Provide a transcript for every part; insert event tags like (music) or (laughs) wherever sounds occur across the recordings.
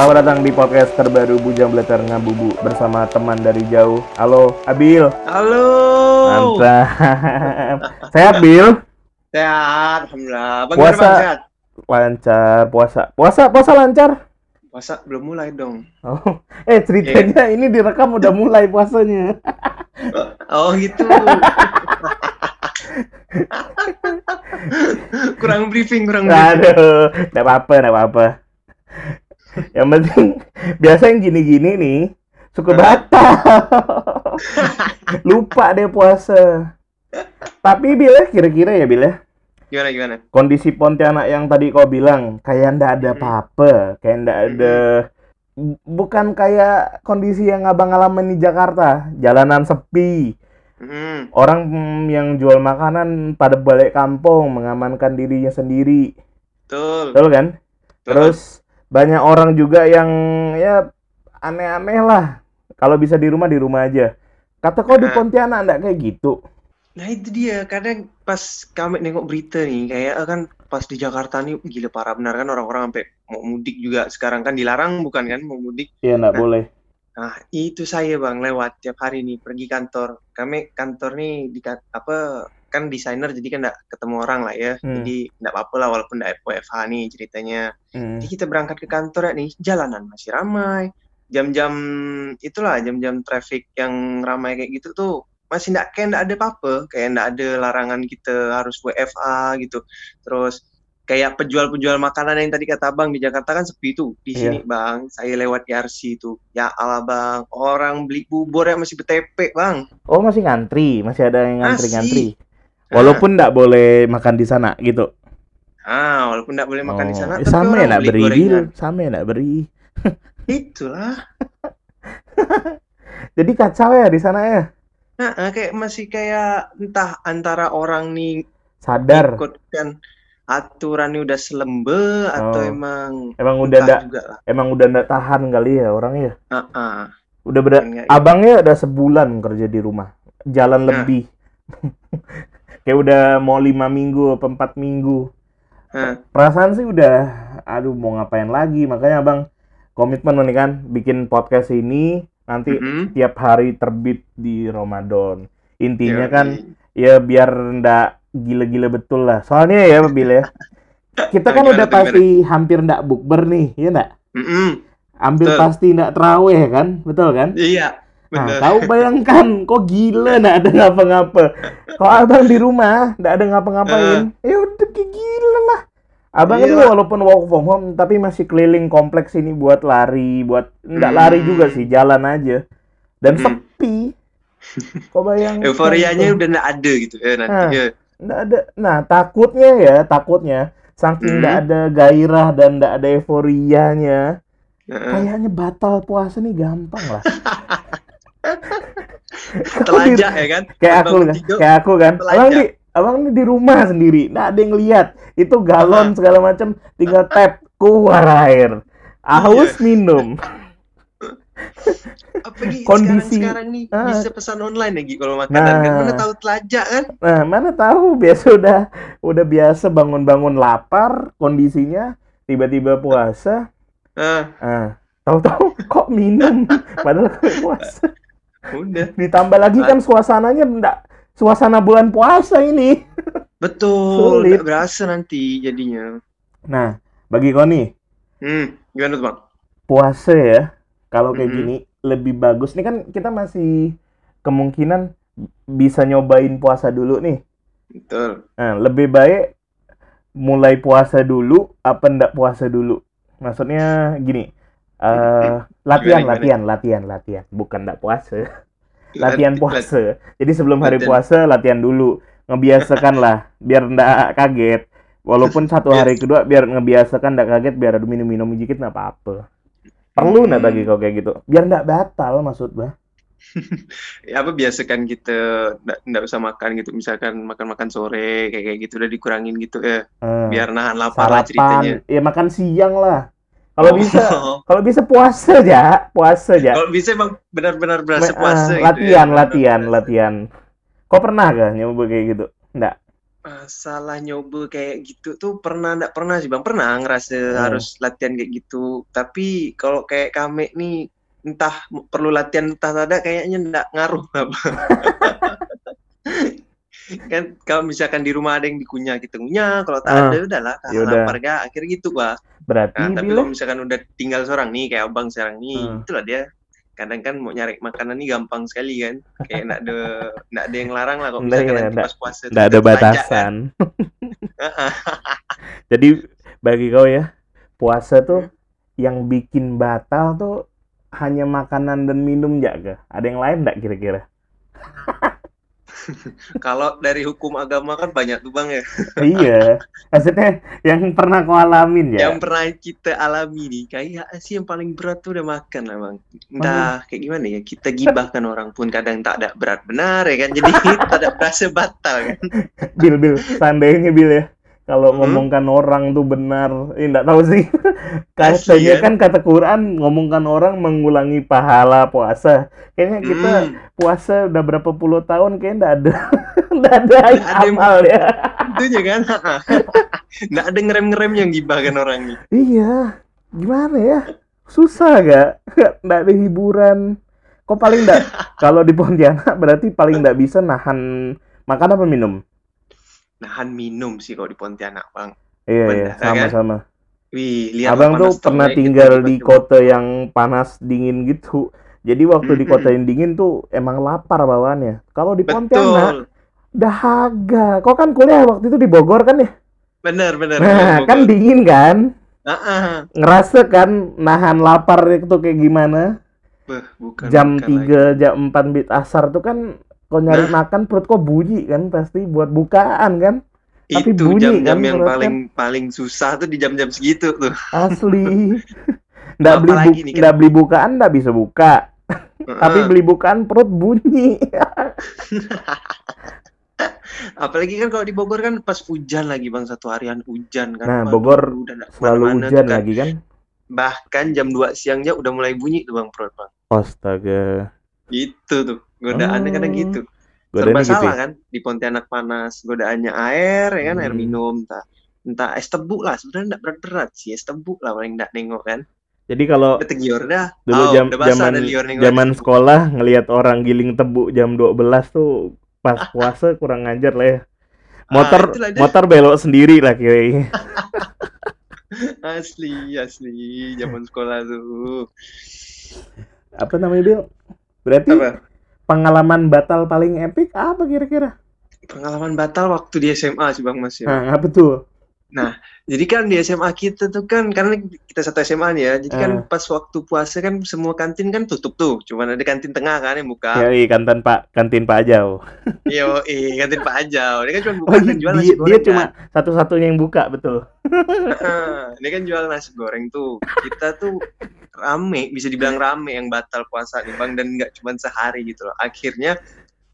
Selamat datang di podcast terbaru Bujang Belajar Ngabubu bersama teman dari jauh. Halo, Abil. Halo. Mantap. (laughs) Sehat, Bil? Sehat, alhamdulillah. Bang Puasa. Puasa. sehat. Lancar puasa. Puasa puasa lancar. Puasa belum mulai dong. Oh, eh ceritanya ini direkam udah mulai puasanya. (laughs) Oh gitu. (laughs) kurang briefing, kurang briefing. Aduh, enggak apa-apa, enggak apa-apa. Yang penting (laughs) biasa yang gini-gini nih suka batal. (laughs) Lupa deh puasa. Tapi Bil ya, kira-kira ya Bil ya. Gimana gimana? kondisi Pontianak yang tadi kau bilang kayak ndak ada apa-apa, kayak ndak ada bukan kayak kondisi yang abang alamin di Jakarta, jalanan sepi, orang yang jual makanan pada balik kampung mengamankan dirinya sendiri, Betul. betul kan? betul. Terus banyak orang juga yang ya aneh-aneh lah. Kalau bisa di rumah di rumah aja. Kata kau di Nah. Pontianak ndak kayak gitu. Nah itu dia, kadang pas kami nengok berita nih, kayak eh, kan pas di Jakarta nih gila parah benar kan orang-orang sampai mau mudik juga sekarang kan dilarang bukan kan mau mudik. Iya ndak Nah. boleh. Nah, itu saya Bang lewat tiap hari nih pergi kantor. Kami kantor nih di apa kan desainer jadi kan nggak ketemu orang lah ya. Hmm. Jadi nggak apa-apa lah walaupun nggak WFH nih ceritanya. Hmm. Jadi kita berangkat ke kantor ya nih, jalanan masih ramai. Jam-jam itulah jam-jam traffic yang ramai kayak gitu tuh masih nggak kayak nggak ada apa-apa, kayak nggak ada larangan kita harus WFA gitu. Terus kayak penjual-penjual makanan yang tadi kata Bang di Jakarta kan sepi tuh. Di Iya. sini Bang, saya lewat YRC tuh. Ya Allah Bang, orang beli bubur ya masih bertepek Bang. Oh masih ngantri, masih ada yang ngantri-ngantri. Walaupun nggak boleh makan di sana gitu. Ah, walaupun nggak boleh makan di sana, Oh, tapi sama ya nggak beli beri. Bil. sama ya nggak beri. (laughs) Itulah. (laughs) Jadi kacau ya di sana ya. Nah, eh, kayak masih kayak entah antara orang nih Sadar. ikut kan aturannya udah selembe atau Oh. emang Emang udah entah nggak, juga lah. emang udah nggak tahan kali ya orangnya. Ah, ah. Udah. Enggak, Abangnya udah sebulan kerja di rumah, jalan Nah. lebih. (laughs) Kayak udah mau lima minggu apa empat minggu. Hah. Perasaan sih udah, aduh mau ngapain lagi. Makanya abang komitmen nih kan, bikin podcast ini nanti Mm-mm. tiap hari terbit di Ramadan. Intinya Yoi. kan ya biar ndak gila-gila betul lah. Soalnya ya Bil ya. Kita kan Gimana udah pasti hampir ndak bukber nih, ya ndak? Mm-mm. Hampir Betul. pasti ndak terawih kan? Betul kan? Iya, Nah, kau bayangkan, kok gila ndak ada ngapa-ngapa. Kalau abang di rumah ndak ada ngapa-ngapain, ya udah gila lah. Abang ini Iya. walaupun work from home tapi masih keliling kompleks ini buat lari, buat ndak Hmm. lari juga sih, jalan aja. Dan Hmm. sepi. Kok bayangkan? Euforianya udah nggak ada gitu ya nanti. Nah. ya. Nggak ada. Nah, takutnya ya, takutnya saking Hmm. nggak ada gairah dan nggak ada euforianya, kayaknya batal puasa nih gampang lah. (laughs) Telajak ya kan? kayak aku kan, kayak aku kan. Abang di, abang ini di rumah sendiri, nggak ada yang lihat. Itu galon segala macam, tinggal tap keluar air. Haus Iya. minum. (laughs) Apalagi kondisi- sekarang-sekarang nih Ah. bisa pesan online lagi kalau makanan Nah. kan mana tahu telajak kan? Nah, mana tahu biasa udah udah biasa bangun-bangun lapar kondisinya, tiba-tiba puasa. Ah, Ah, tahu-tahu kok minum padahal puasa. Udah. Ditambah lagi kan suasananya enggak suasana bulan puasa ini. Betul, (laughs) Sulit. berasa nanti jadinya. Nah, bagi kau nih, Hmm, gimana tuh bang? puasa ya, kalau kayak Mhm. gini lebih bagus nih kan kita masih kemungkinan bisa nyobain puasa dulu nih. Betul. Nah, lebih baik mulai puasa dulu apa ndak puasa dulu? Maksudnya gini, eh (laughs) latihan, Gimana, latihan, latihan, latihan, bukan ndak puasa, (laughs) latihan Lat- puasa. Jadi sebelum hari puasa latihan dulu, ngebiasakan lah, biar ndak kaget. Walaupun satu hari kedua biar ngebiasakan ndak kaget, biar ada minum-minum dikit nggak apa-apa. Perlu ndak Hmm. bagi kau kayak gitu? Biar ndak batal maksud gua. (laughs) Ya, apa biasakan kita nggak nggak usah makan gitu misalkan makan-makan sore kayak kayak gitu udah dikurangin gitu ya Eh, biar nahan lapar lah ceritanya sarapan, ya makan siang lah. Kalau Oh. bisa, kalau bisa puasa aja, puasa aja. kalau bisa emang benar-benar berasa puasa eh, gitu latihan, ya. latihan, latihan. Kau pernah gak nyoba kayak gitu? Nggak. masalah nyoba kayak gitu tuh pernah nggak pernah sih bang pernah ngerasa Hmm. harus latihan kayak gitu tapi kalau kayak kami nih entah perlu latihan entah tidak kayaknya nggak ngaruh apa (laughs) kan kalau misalkan di rumah ada yang dikunyah kita ngunyah kalau tak Ah, ada udahlah tahan yaudah. lapar gak akhirnya gitu bah Berarti Nah, tapi bila kalau misalkan udah tinggal seorang nih, kayak abang sekarang nih, Hmm. itulah dia. Kadang kan mau nyari makanan nih gampang sekali kan. Kayak nggak ada nggak ada yang larang lah kalau misalkan iya, nanti pas puasa nggak ada kan. batasan. (laughs) Jadi bagi kau ya, puasa tuh Hmm. yang bikin batal tuh hanya makanan dan minum jaga. Ada yang lain nggak kira-kira? (laughs) Kalau dari hukum agama kan banyak tuh bang ya. (laughs) iya, maksudnya yang pernah kau alamin ya. Yang pernah kita alami nih, kayak sih yang paling berat tuh udah makan lah bang. Entah kayak gimana ya, kita gibahkan orang pun kadang tak ada berat benar ya kan. Jadi (laughs) tak ada berasa batal kan. Bil, bil, seandainya bil ya. Kalau Hmm. ngomongkan orang tuh benar, ini nggak tahu sih. (laughs) Katanya ya? kan kata Quran ngomongkan orang mengulangi pahala puasa. Kayaknya kita Hmm, puasa udah berapa puluh tahun kayaknya nggak ada (laughs) nggak ada amal ya. tentunya kan. (laughs) Nggak ada ngerem-ngerem yang gibahkan orang nih. Iya, gimana ya? Susah gak? Nggak ada hiburan. Kok paling nggak? Kalau di Pontianak berarti paling nggak bisa nahan makan apa minum? Nahan minum sih kalau di Pontianak bang. Iya, iya, kan? sama-sama. Wih, lihat Abang tuh pernah tinggal gitu, di kota yang panas dingin gitu. Jadi waktu di kota yang dingin tuh emang lapar bawaannya. Kalau di Pontianak Betul, dahaga. Kok kan kuliah waktu itu di Bogor kan ya? benar benar. Nah, benar, kan dingin kan? Ah. Ngerasa kan nahan lapar itu kayak gimana? Beh, bukan Jam bukan 3, jam 4 bit asar tuh kan kau nyari Nah. makan perut kok bunyi kan pasti buat bukaan kan? tapi Itu bunyi jam-jam kan yang paling paling susah tuh di jam-jam segitu tuh. Asli. (laughs) Nggak beli bu- nih kan- nggak beli bukaan nggak bisa buka. Tapi Ah, beli bukaan perut bunyi. (laughs) apalagi kan kalau di Bogor kan pas hujan lagi bang satu harian hujan kan. Nah, Bogor udah Selalu hujan kan. lagi kan? Bahkan jam 2 siangnya udah mulai bunyi tuh bang perut bang. Astaga. Gitu tuh godaannya kadang Oh, gitu. Godaannya serba gitu salah ya? kan di Pontianak panas godaannya air ya kan air Hmm. minum entah entah es tebu lah sebenarnya enggak berat-berat sih es tebu lah paling enggak nengok kan Jadi kalau udah tegior dah dulu Oh, jam basah zaman zaman sekolah ngelihat orang giling tebu jam 12 tuh pas (laughs) puasa kurang ngajar lah ya. Motor Ah, itulah dia. motor belok sendiri lah kayaknya. (laughs) asli asli zaman sekolah tuh Apa namanya Bil? Berarti apa pengalaman batal paling epic apa kira-kira? pengalaman batal waktu di SMA sih bang Mas ya. Nah, apa tuh? Jadi kan di SMA kita tuh kan karena kita satu SMA nih ya. Jadi kan Ah. pas waktu puasa kan semua kantin kan tutup tuh. Cuman ada kantin tengah kan yang buka. Ya, iya, kantin Pak, kantin Pak Ajau. Yo, eh kantin Pak Ajau. Dia kan cuma buka Oh, dan jual nasi dia, goreng dia kan. cuma satu-satunya yang buka, betul. Heeh, dia kan jual nasi goreng tuh. Kita tuh rame, bisa dibilang rame yang batal puasa nih bang dan nggak cuma sehari gitu loh. Akhirnya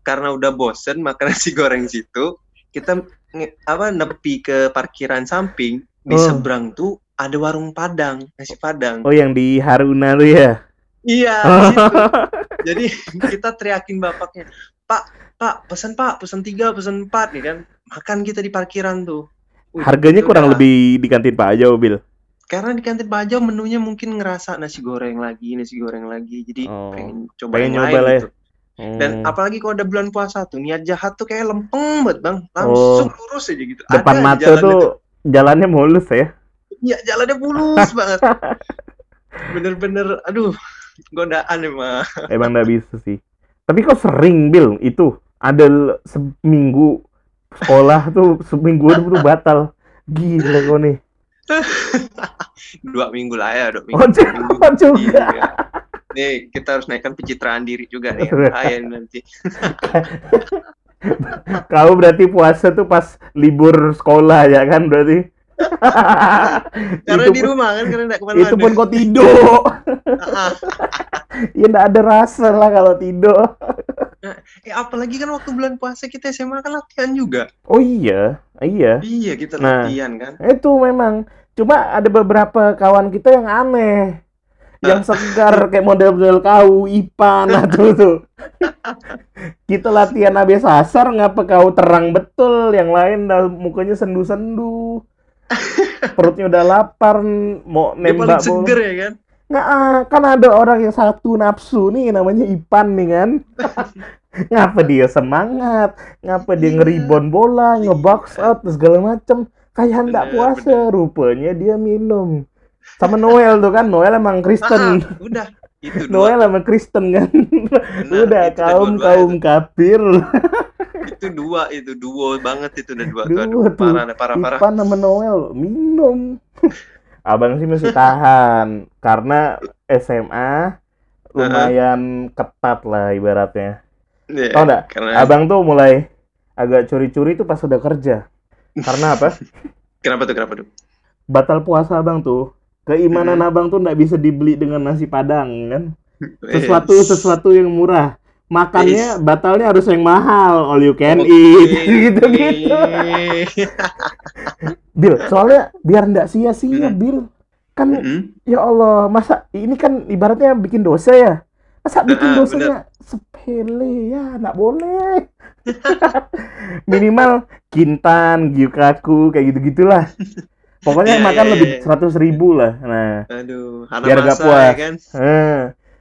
karena udah bosen makan (laughs) nasi goreng situ, kita nge- apa nepi ke parkiran samping di Oh. seberang tuh ada warung Padang, nasi Padang. Oh, yang di Haruna tuh ya? Iya. (laughs) Jadi kita teriakin bapaknya, Pak, Pak, pesan Pak, pesan tiga, pesan empat, nih kan. Makan kita di parkiran tuh. Harganya kurang lebih di kantin Pak Ajau, Bil. Karena di kantin Pak menunya mungkin ngerasa nasi goreng lagi, nasi goreng lagi. Jadi Oh, pengen coba pengen yang lain lah ya. gitu. Dan Hmm. apalagi kalau ada bulan puasa tuh, niat jahat tuh kayak lempeng banget, Bang. Langsung lurus aja gitu. Oh. depan Ada mata tuh jalannya mulus ya. Iya, jalannya mulus banget. Bener-bener, aduh, godaan emang. Emang nggak bisa sih. Tapi kok sering Bil itu ada seminggu sekolah tuh seminggu tuh batal. Gila kau nih. (laughs) Dua minggu lah ya, dua minggu. Oh, dua (laughs) minggu. oh, juga. Iya. Nih, kita harus naikkan pencitraan diri juga nih. Bahaya nanti. (laughs) Kau berarti puasa tuh pas libur sekolah ya kan berarti? Karena itu di rumah kan, karena nggak ke mana-mana. itu pun kau tidur. Ya nggak ada rasa lah kalau tidur. eh, apalagi kan waktu bulan puasa kita SMA kan latihan juga. Oh iya, iya. Iya, kita Nah. latihan kan. Itu memang. Cuma ada beberapa kawan kita yang aneh. Yang segar kayak model-model kau, Ipan, atau (laughs) tuh. Kita latihan habis asar, ngapa kau terang betul, yang lain dah mukanya sendu-sendu. Perutnya udah lapar, mau Dia paling nembak seger ya kan. Nggak, ah, kan ada orang yang satu nafsu nih, namanya Ipan nih kan. (laughs) ngapa dia semangat, ngapa dia Iya. ngeribon bola, ngebox out, dan segala macem. Kayak hendak Bener, puasa, rupanya dia minum. Sama Noel tuh kan, Noel emang Kristen. Ah, udah. Itu (laughs) dua. Noel emang Kristen kan. Benar, (laughs) Udah itu kaum dua-dua kaum kafir. itu dua itu duo banget itu udah dua Aduh, tuh. parah parah parah Ipan sama Noel minum. (laughs) Abang sih masih tahan karena SMA lumayan ketat lah ibaratnya. Iya, Tau nggak? karena Abang tuh mulai agak curi-curi tuh pas udah kerja. Karena apa? (laughs) kenapa tuh kenapa tuh Batal puasa abang tuh. Keimanan abang tuh nggak bisa dibeli dengan nasi padang kan. Sesuatu Eh, sesuatu yang murah. Makannya Is. batalnya harus yang mahal, all you can oke. eat, (laughs) gitu-gitu. (laughs) Bil, soalnya biar nggak sia-sia, Hmm. Bil. Kan Mm-mm. ya Allah, masa ini kan ibaratnya bikin dosa ya? Masa bikin Ah, dosanya sepele ya, nggak boleh. (laughs) Minimal kintan, gyukaku, kayak gitu-gitulah. Pokoknya Iya, makan iya, lebih iya. seratus ribu lah. Nah, aduh Biar agak Hanamasa puas. ya kan eh,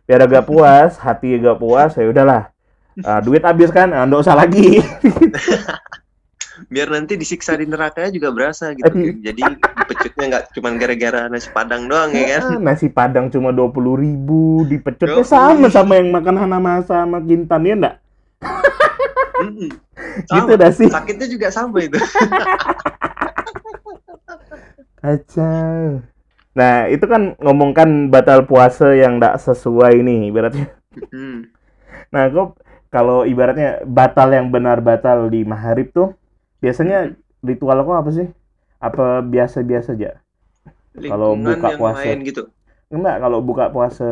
biar agak puas, hati agak puas, ya udahlah. Ah, duit habis kan, ah, nggak usah lagi. (laughs) biar nanti disiksa di nerakanya juga berasa gitu jadi pecutnya nggak cuma gara-gara nasi padang doang ya kan Ah, nasi padang cuma dua puluh ribu, dipecutnya sama sama yang makan Hanamasa sama Kintan ya enggak? Mm-mm. Gitu dah sih. sakitnya juga sama itu (laughs) Kacau. Nah, itu kan ngomongkan batal puasa yang enggak sesuai nih ibaratnya. Mm. Nah, kok kalau ibaratnya batal yang benar batal di maharib tuh biasanya ritual kok apa sih? Apa biasa-biasa aja? Kalau buka yang puasa. lain gitu Enggak, kalau buka puasa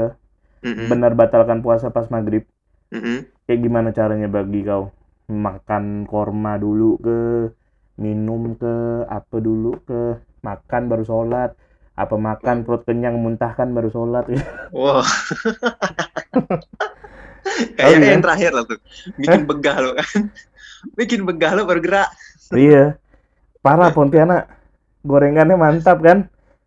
Mm-mm. benar batalkan puasa pas maghrib Mm-mm. kayak gimana caranya bagi kau makan korma dulu ke minum ke apa dulu ke makan baru sholat apa makan perut kenyang muntahkan baru sholat (laughs) Wah. (laughs) Oh, Kayaknya iya? yang terakhir lah tuh. (laughs) Bikin begah lo kan. Bikin begah lo bergerak. Iya parah Pontianak gorengannya mantap kan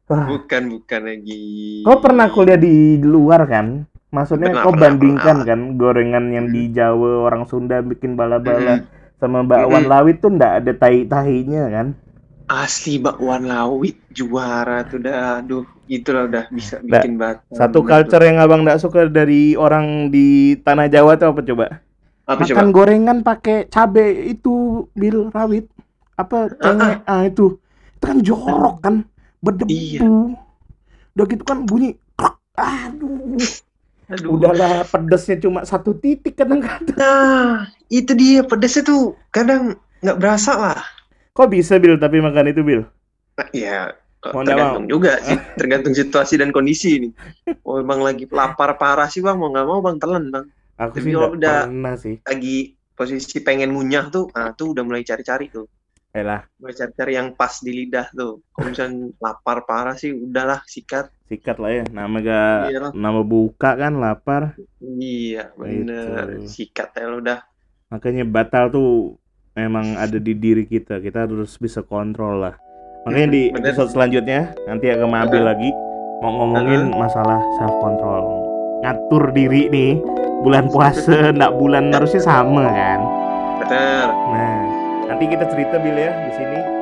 Wah, Bukan, bukan lagi. kau pernah kuliah di luar kan maksudnya Pernah, kau pernah, bandingkan pernah. kan gorengan yang di Jawa orang Sunda bikin bala-bala Mm-mm. sama bakwan Mm-mm. lawit tuh ndak ada tai-tahinya kan Asli bakwan lawit juara tuh dah. Aduh, itulah udah bisa Nggak, bikin batal. Satu culture yang abang nggak suka dari orang di tanah Jawa tuh apa coba? Apa coba? Makan gorengan pakai cabe itu bil rawit apa cengek ah itu itu kan jorok kan berdebu. Iya. Udah gitu kan bunyi aduh Aduh. udahlah pedesnya cuma satu titik kadang-kadang. Nah, itu dia pedesnya tuh kadang nggak berasa lah. Kok bisa bil tapi makan itu bil? Nah, ya Mau nggak tergantung juga sih, (laughs) tergantung situasi dan kondisi ini. Oh, emang lagi lapar parah sih bang, mau nggak mau bang telan bang. Aku Tapi kalau udah- sih. Lagi posisi pengen ngunyah tuh, nah tuh udah mulai cari-cari tuh. Elah cari-cari yang pas di lidah tuh. Kalau misalnya lapar parah sih, udahlah sikat. sikat lah ya. Nama gak nama buka kan lapar. Iya, bener. Itu. Sikat ya lo udah. Makanya batal tuh memang ada di diri kita. Kita harus bisa kontrol lah. Makanya di Bener. episode selanjutnya nanti akan Mabil lagi mau ngomongin masalah self control. Ngatur diri nih. Bulan puasa ndak bulan harusnya sama kan. Bener. Nah, nanti kita cerita Bil ya di sini